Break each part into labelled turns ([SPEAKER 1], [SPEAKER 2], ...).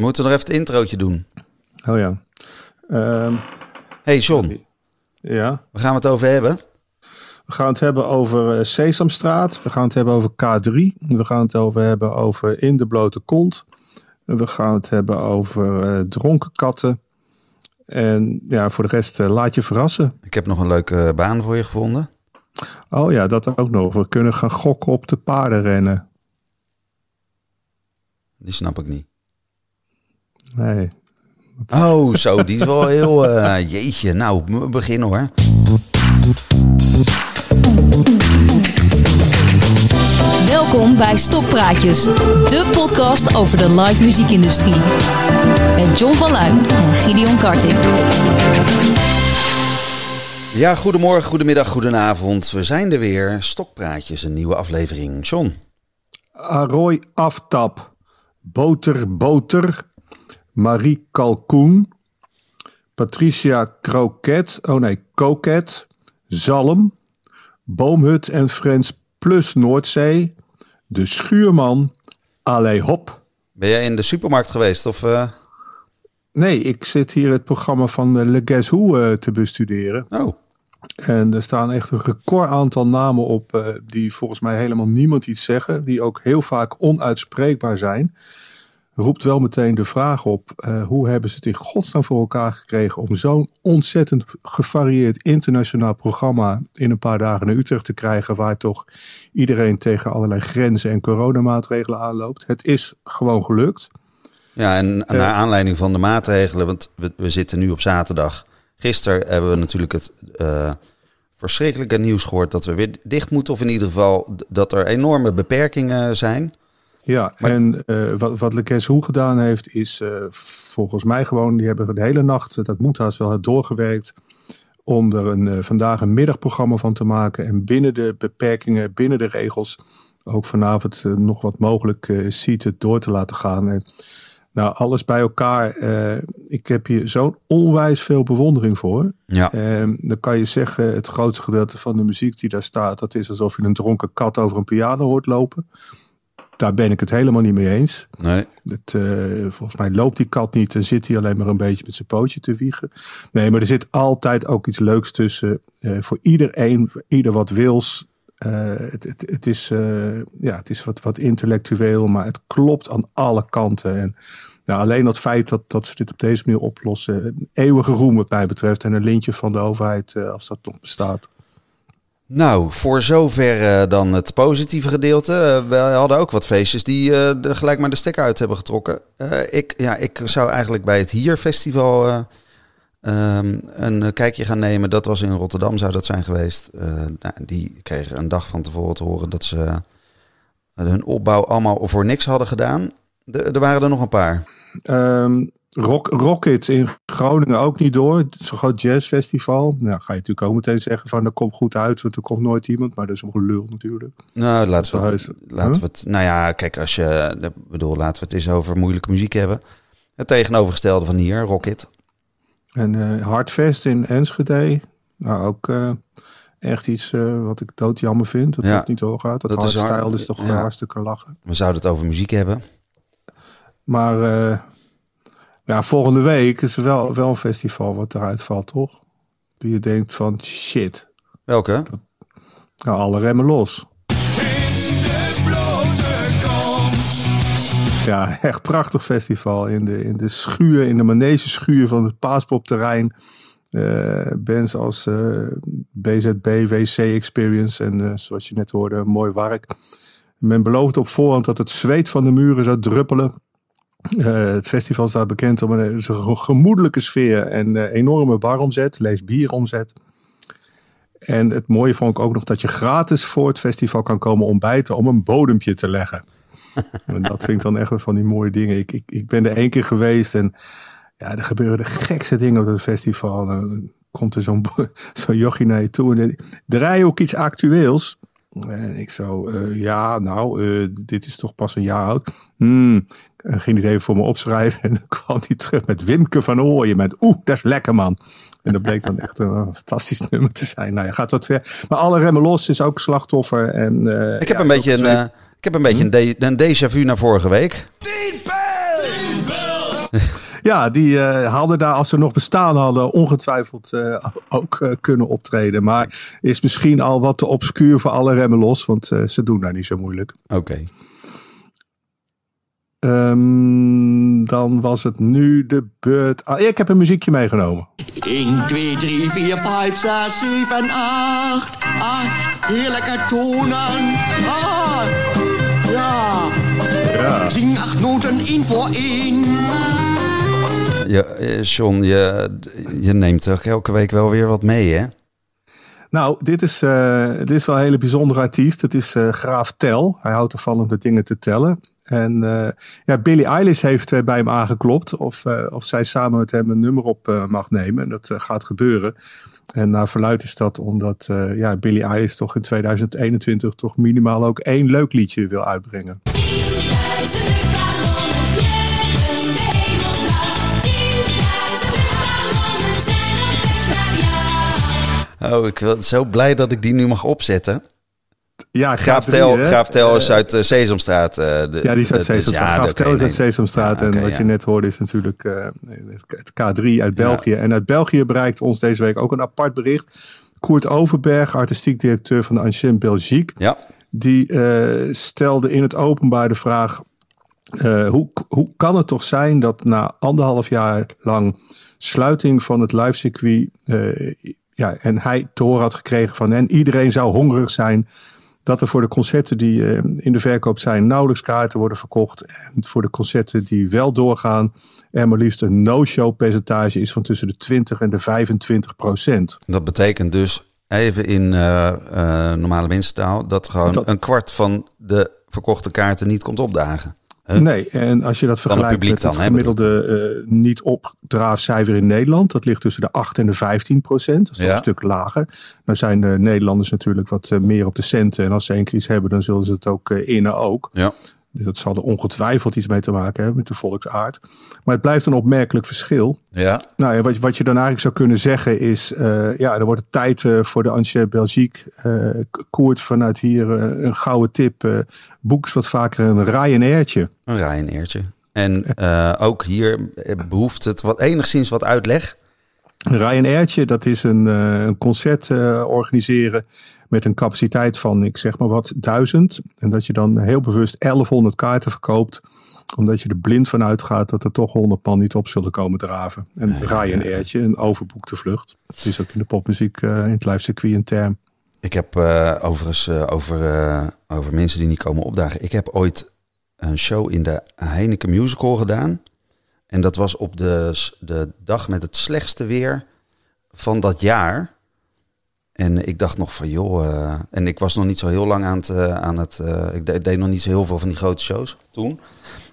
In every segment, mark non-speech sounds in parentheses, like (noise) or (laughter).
[SPEAKER 1] We moeten nog even het introotje doen.
[SPEAKER 2] Oh ja. Ehm,
[SPEAKER 1] Hey John,
[SPEAKER 2] ja.
[SPEAKER 1] waar gaan we het over hebben?
[SPEAKER 2] We gaan het hebben over eh, Sesamstraat. We gaan het hebben over K3. We gaan het over hebben over In de blote kont. We gaan het hebben over eh, dronken katten. En ja, voor de rest eh, laat je verrassen.
[SPEAKER 1] Ik heb nog een leuke baan voor je gevonden.
[SPEAKER 2] Oh ja, dat ook nog. We kunnen gaan gokken op de paardenrennen.
[SPEAKER 1] Die snap ik niet.
[SPEAKER 2] Nee.
[SPEAKER 1] Oh, zo, die is wel heel... eh, jeetje, nou, we beginnen hoor.
[SPEAKER 3] Welkom bij Stoppraatjes, de podcast over de live muziekindustrie. Met John van Luijn en Gideon Karting.
[SPEAKER 1] Ja, goedemorgen, goedemiddag, goedenavond. We zijn er weer. Stokpraatjes, een nieuwe aflevering. John,
[SPEAKER 2] Aroy Aftap. Boter Boter. Marie Kalkoen. Patricia Kroket. Oh nee, Koket. Zalm. Boomhut en Friends plus Noordzee. De Schuurman. Allee Hop.
[SPEAKER 1] ben jij in de supermarkt geweest? Of, eh,
[SPEAKER 2] Nee, ik zit hier het programma van eh, Le Guess Who eh, te bestuderen.
[SPEAKER 1] Oh,
[SPEAKER 2] En er staan echt een record aantal namen op die volgens mij helemaal niemand iets zeggen. Die ook heel vaak onuitspreekbaar zijn. Roept wel meteen de vraag op, eh, hoe hebben ze het in godsnaam voor elkaar gekregen om zo'n ontzettend gevarieerd internationaal programma in een paar dagen naar Utrecht te krijgen, waar toch iedereen tegen allerlei grenzen en coronamaatregelen aanloopt. Het is gewoon gelukt.
[SPEAKER 1] ja, en naar aanleiding van de maatregelen, want we, we zitten nu op zaterdag. Gisteren hebben we natuurlijk het eh, verschrikkelijke nieuws gehoord dat we weer dicht moeten. Of in ieder geval dat er enorme beperkingen zijn.
[SPEAKER 2] Ja, en eh, wat, wat Le Guess Who gedaan heeft, is eh, volgens mij gewoon, die hebben de hele nacht, dat moet haast wel, doorgewerkt om er een, eh, vandaag een middagprogramma van te maken. En binnen de beperkingen, binnen de regels, ook vanavond nog wat mogelijk ziet het door te laten gaan. En, nou, alles bij elkaar. ik heb hier zo'n onwijs veel bewondering voor.
[SPEAKER 1] Ja,
[SPEAKER 2] Ehm, dan kan je zeggen, het grootste gedeelte van de muziek die daar staat, dat is alsof je een dronken kat over een piano hoort lopen. Daar ben ik het helemaal niet mee eens.
[SPEAKER 1] nee.
[SPEAKER 2] Het, eh, volgens mij loopt die kat niet en zit hij alleen maar een beetje met zijn pootje te wiegen. Nee, maar er zit altijd ook iets leuks tussen. eh, voor iedereen, voor ieder wat wils. Eh, het, het, het is, ja, het is wat, wat intellectueel, maar het klopt aan alle kanten. En nou, alleen dat feit dat, dat ze dit op deze manier oplossen, een eeuwige roem wat mij betreft. En een lintje van de overheid als dat nog bestaat.
[SPEAKER 1] Nou, voor zover eh, dan het positieve gedeelte. Eh, we hadden ook wat feestjes die eh, er gelijk maar de stekker uit hebben getrokken. Eh, ik, ja, ik zou eigenlijk bij het Hier Festival eh, ehm, een eh, kijkje gaan nemen. Dat was in Rotterdam, zou dat zijn geweest. Eh, nou, die kregen een dag van tevoren te horen dat ze eh, hun opbouw allemaal voor niks hadden gedaan. Er waren er nog een paar.
[SPEAKER 2] Ehm, Rock, Rocket in Groningen ook niet door. Zo'n groot jazzfestival. Nou, ga je natuurlijk ook meteen zeggen van dat komt goed uit, want er komt nooit iemand. Maar dat is een gelul natuurlijk.
[SPEAKER 1] Nou, laten we,
[SPEAKER 2] Verhuis-
[SPEAKER 1] laten we het. Nou ja, kijk, als je. Ik bedoel, laten we het eens over moeilijke muziek hebben. Het tegenovergestelde van hier, Rocket.
[SPEAKER 2] En eh Hardfest in Enschede. Nou, ook eh, echt iets eh, wat ik doodjammer vind. Dat
[SPEAKER 1] Ja.
[SPEAKER 2] dat niet doorgaat. Dat,
[SPEAKER 1] Dat is
[SPEAKER 2] hardstyle
[SPEAKER 1] hard-
[SPEAKER 2] is toch
[SPEAKER 1] ja.
[SPEAKER 2] hartstikke lachen.
[SPEAKER 1] We zouden het over muziek hebben.
[SPEAKER 2] Maar ja, volgende week is er wel, wel een festival wat eruit valt, toch? Die je denkt van shit.
[SPEAKER 1] Welke?
[SPEAKER 2] Nou, alle remmen los. Ja, echt prachtig festival. In de, in de schuur, in de manegeschuur van het Paaspopterrein. Eh bands als eh, BZB, WC Experience en eh, zoals je net hoorde, mooi werk. Men beloofde op voorhand dat het zweet van de muren zou druppelen. Eh, het festival staat bekend om een, een gemoedelijke sfeer en eh, enorme baromzet, lees bieromzet. En het mooie vond ik ook nog dat je gratis voor het festival kan komen ontbijten om een bodempje te leggen. (laughs) en dat vind ik dan echt wel van die mooie dingen. Ik, ik, ik ben er één keer geweest en ja, er gebeuren de gekste dingen op het festival. Dan komt er zo'n (laughs) zo'n jochie naar je toe en draai ook iets actueels. En ik zo, eh, ja, nou, eh, dit is toch pas een jaar oud. Hmm. En ging hij even voor me opschrijven (laughs) en dan kwam hij terug met Wimke van Ooyen met oeh, dat is lekker man. En dat bleek dan echt een, een fantastisch (laughs) nummer te zijn. Nou ja, gaat wat ver. Maar alle remmen los is ook slachtoffer. En, eh,
[SPEAKER 1] Ik heb
[SPEAKER 2] ja,
[SPEAKER 1] een beetje, een, eh, ik heb een, beetje een, de- een déjà vu naar vorige week. (laughs)
[SPEAKER 2] Ja, die uh, hadden daar, als ze nog bestaan hadden, ongetwijfeld uh, ook uh, kunnen optreden. Maar is misschien al wat te obscuur voor alle remmen los, want ze doen daar niet zo moeilijk.
[SPEAKER 1] Oké. Okay.
[SPEAKER 2] Um, dan was het nu de beurt. Ah, ik heb een muziekje meegenomen.
[SPEAKER 4] 1, 2, 3, 4, 5, 6, 7, 8. 8 heerlijke tonen. Ah, ja. ja. Zing acht noten één voor één.
[SPEAKER 1] Ja, John, je, je neemt toch elke week wel weer wat mee, hè?
[SPEAKER 2] Nou, dit is, uh, dit is wel een hele bijzondere artiest. Het is uh, Graaf Tel. Hij houdt ervan om de dingen te tellen. En uh, ja, Billie Eilish heeft uh, bij hem aangeklopt of, uh, of zij samen met hem een nummer op mag nemen. En dat gaat gebeuren. En naar verluid is dat omdat ja, Billie Eilish toch in 2021 toch minimaal ook één leuk liedje wil uitbrengen.
[SPEAKER 1] Oh, ik ben zo blij dat ik die nu mag opzetten.
[SPEAKER 2] Ja,
[SPEAKER 1] Graaf Tel, Graaf Tel is uit uh, Sesamstraat. Uh,
[SPEAKER 2] de, ja, die is uit Sesamstraat. Graaf Tel is uit Sesamstraat. en wat je net hoorde is natuurlijk het K3 uit België. En uit België bereikt ons deze week ook een apart bericht. Koert Overberg, artistiek directeur van de Ancien Belgique.
[SPEAKER 1] Ja.
[SPEAKER 2] Die stelde in het openbaar de vraag... hoe, hoe kan het toch zijn dat na anderhalf jaar lang sluiting van het live circuit... ja, en hij te horen had gekregen van hen... iedereen zou hongerig zijn dat er voor de concerten die uh, in de verkoop zijn nauwelijks kaarten worden verkocht. En voor de concerten die wel doorgaan, er maar liefst een no-show percentage is van tussen de 20 en de 25 procent.
[SPEAKER 1] Dat betekent dus, even in uh, uh, normale mensentaal, dat gewoon dat, een kwart van de verkochte kaarten niet komt opdagen.
[SPEAKER 2] Nee, en als je dat vergelijkt met het gemiddelde uh, niet-opdraafcijfer in Nederland, dat ligt tussen de 8 en de 15 procent. Dat is toch een stuk lager. Nou zijn de Nederlanders natuurlijk wat uh, meer op de centen. En als ze één keer iets hebben, dan zullen ze het ook uh, innen ook.
[SPEAKER 1] Ja.
[SPEAKER 2] Dus dat zal er ongetwijfeld iets mee te maken hebben met de volksaard. Maar het blijft een opmerkelijk verschil.
[SPEAKER 1] Ja.
[SPEAKER 2] Nou ja, wat, wat je dan eigenlijk zou kunnen zeggen is... Uh, ja, er wordt tijd uh, voor de Ancien Belgique. Uh, koert vanuit hier een gouden tip. boeks wat vaker een Ryanairtje.
[SPEAKER 1] Een Ryanairtje. En ook hier behoeft het wat, enigszins wat uitleg.
[SPEAKER 2] Ryanairtje, dat is een, een concert organiseren met een capaciteit van, ik zeg maar wat, duizend. En dat je dan heel bewust 1100 kaarten verkoopt omdat je er blind van uitgaat dat er toch 100 man niet op zullen komen draven. En Ryanairtje, een overboekte vlucht. Het is ook in de popmuziek uh, in het live circuit een term.
[SPEAKER 1] Ik heb uh, overigens uh, over, over mensen die niet komen opdagen. Ik heb ooit een show in de Heineken Musical gedaan. En dat was op de, de dag met het slechtste weer van dat jaar. En ik dacht nog van joh, uh, en ik was nog niet zo heel lang aan het, uh, aan het uh, ik, de, deed nog niet zo heel veel van die grote shows toen.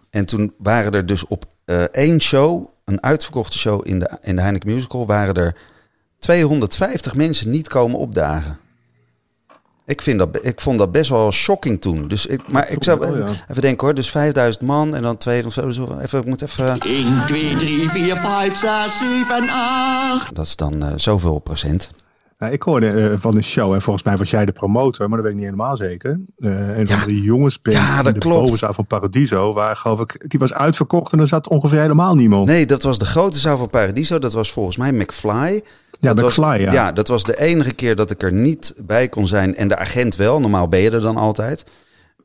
[SPEAKER 1] En toen waren er dus op één show, een uitverkochte show in de, in de Heineken Musical, waren er 250 mensen niet komen opdagen. Ik, vind dat, ik vond dat best wel shocking toen. Dus ik, maar ik zou wel, ja. even denken hoor. Dus 5000 man en dan 200. Even, ik moet even.
[SPEAKER 4] 1, 2, 3, 4, 5, 6, 7, 8.
[SPEAKER 1] Dat is dan uh, zoveel procent.
[SPEAKER 2] Nou, ik hoorde uh, van een show, en volgens mij was jij de promotor, maar dat weet ik niet helemaal zeker. Uh, een ja. van de jongens
[SPEAKER 1] ja, dat
[SPEAKER 2] de
[SPEAKER 1] klopt.
[SPEAKER 2] bovenzaal van Paradiso, waar geloof ik, die was uitverkocht en er zat ongeveer helemaal niemand.
[SPEAKER 1] Nee, dat was de grote zaal van Paradiso. Dat was volgens mij McFly.
[SPEAKER 2] Ja,
[SPEAKER 1] dat was,
[SPEAKER 2] ja.
[SPEAKER 1] Ja, dat was de enige keer dat ik er niet bij kon zijn. En de agent wel. Normaal ben je er dan altijd.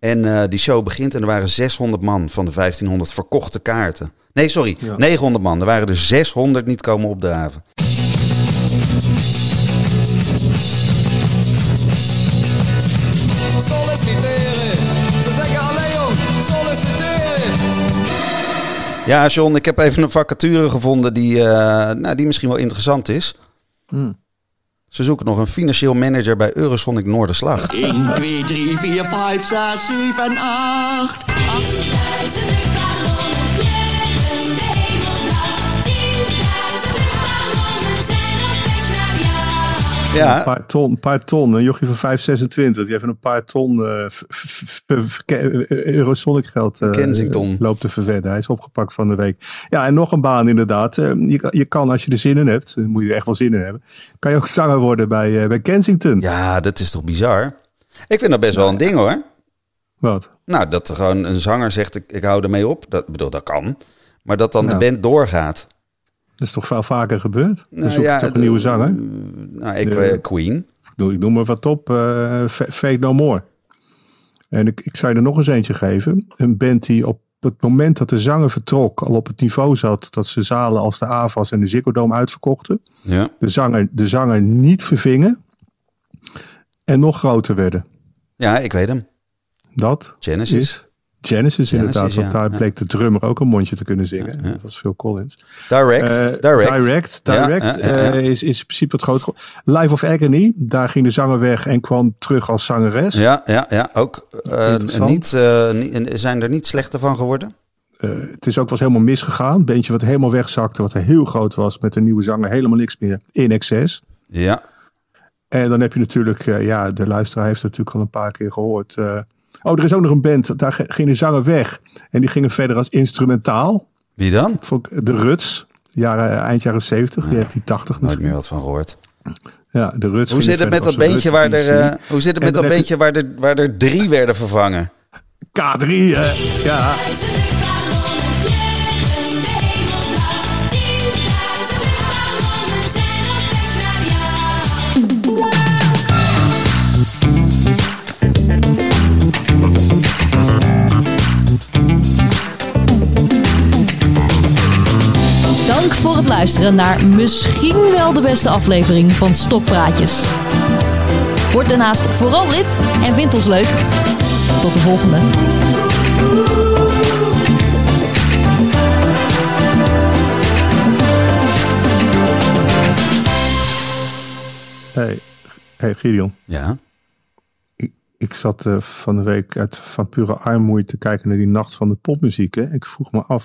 [SPEAKER 1] En uh, die show begint en er waren 600 man van de 1500 verkochte kaarten. Nee, sorry, ja. 900 man. Er waren er 600 niet komen opdraven. Ja, John, ik heb even een vacature gevonden die, uh, nou, die misschien wel interessant is.
[SPEAKER 2] Hmm.
[SPEAKER 1] Ze zoeken nog een financieel manager bij Eurosonic Noorderslag.
[SPEAKER 4] 1, 2, 3, 4, 5, 6, 7, 8.
[SPEAKER 5] 10.000
[SPEAKER 1] Ja,
[SPEAKER 2] Een paar ton, een paar ton. Een jochie van 526. Die even een paar ton uh, Eurosonic geld uh,
[SPEAKER 1] Kensington.
[SPEAKER 2] loopt te verwedden. Hij is opgepakt van de week. Ja, en nog een baan inderdaad. Uh, je, kan- je kan, als je er zin in hebt, daar moet je er echt wel zin in hebben, kan je ook (laughs) zanger worden bij, bij Kensington.
[SPEAKER 1] ja, dat is toch bizar? Ik vind dat best wel een ding hoor.
[SPEAKER 2] Wat?
[SPEAKER 1] Nou, dat er gewoon een zanger zegt, ik, ik hou ermee op. Dat bedoel, dat kan. Maar dat dan
[SPEAKER 2] Ja.
[SPEAKER 1] de band doorgaat.
[SPEAKER 2] Dat is toch veel vaker gebeurd?
[SPEAKER 1] Nou
[SPEAKER 2] zoek je
[SPEAKER 1] ja,
[SPEAKER 2] toch een
[SPEAKER 1] de-
[SPEAKER 2] nieuwe zanger?
[SPEAKER 1] Nou, ik,
[SPEAKER 2] De-
[SPEAKER 1] eh, Queen.
[SPEAKER 2] Ik noem, maar wat op. eh, Fa- Fate No More. En ik, ik zou je er nog eens eentje geven. Een band die op het moment dat de zanger vertrok... al op het niveau zat dat ze zalen als de AVAS en de Ziggo Dome uitverkochten.
[SPEAKER 1] Ja.
[SPEAKER 2] De zanger, de zanger niet vervingen. En nog groter werden.
[SPEAKER 1] ja, ik weet hem.
[SPEAKER 2] Dat
[SPEAKER 1] Genesis.
[SPEAKER 2] is Genesis, inderdaad. Want daar bleek de drummer ook een mondje te kunnen zingen. Dat was Phil Collins.
[SPEAKER 1] Direct.
[SPEAKER 2] Eh,
[SPEAKER 1] direct.
[SPEAKER 2] Direct, direct, eh, is, is in principe het grote. Life of Agony, daar ging de zanger weg en kwam terug als zangeres.
[SPEAKER 1] Ja, ja, ja. Ook eh, niet, niet, zijn er niet slechter van geworden?
[SPEAKER 2] Het is ook wel helemaal misgegaan. Een bandje wat helemaal wegzakte, wat heel groot was, met een nieuwe zanger, helemaal niks meer in excess.
[SPEAKER 1] Ja.
[SPEAKER 2] En dan heb je natuurlijk, ja, de luisteraar heeft het natuurlijk al een paar keer gehoord. eh, oh, er is ook nog een band, daar ge- ging de zanger weg. En die gingen verder als instrumentaal.
[SPEAKER 1] Wie dan?
[SPEAKER 2] Ik- De Ruts, jaren, eind jaren 70, 1980
[SPEAKER 1] Nooit
[SPEAKER 2] misschien.
[SPEAKER 1] meer wat van gehoord.
[SPEAKER 2] Ja, de Ruts
[SPEAKER 1] Hoe
[SPEAKER 2] gingen
[SPEAKER 1] zit het met dat beentje waar er, eh, hoe zit het met dat beentje waar er, waar er drie werden vervangen?
[SPEAKER 2] K3, eh, ja.
[SPEAKER 3] Het luisteren naar misschien wel de beste aflevering van Stokpraatjes. Word daarnaast vooral lid en vind ons leuk. Tot de volgende.
[SPEAKER 2] Hey, hey Gideon.
[SPEAKER 1] Ja.
[SPEAKER 2] Ik, ik zat eh, van de week uit van pure armoede te kijken naar die nacht van de popmuziek. Hè. Ik vroeg me af,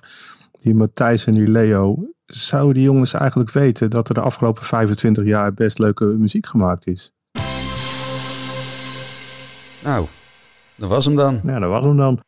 [SPEAKER 2] die Matthijs en die Leo, zouden die jongens eigenlijk weten dat er de afgelopen 25 jaar best leuke muziek gemaakt is?
[SPEAKER 1] Nou, dat was hem dan.
[SPEAKER 2] Nou, dat was hem dan.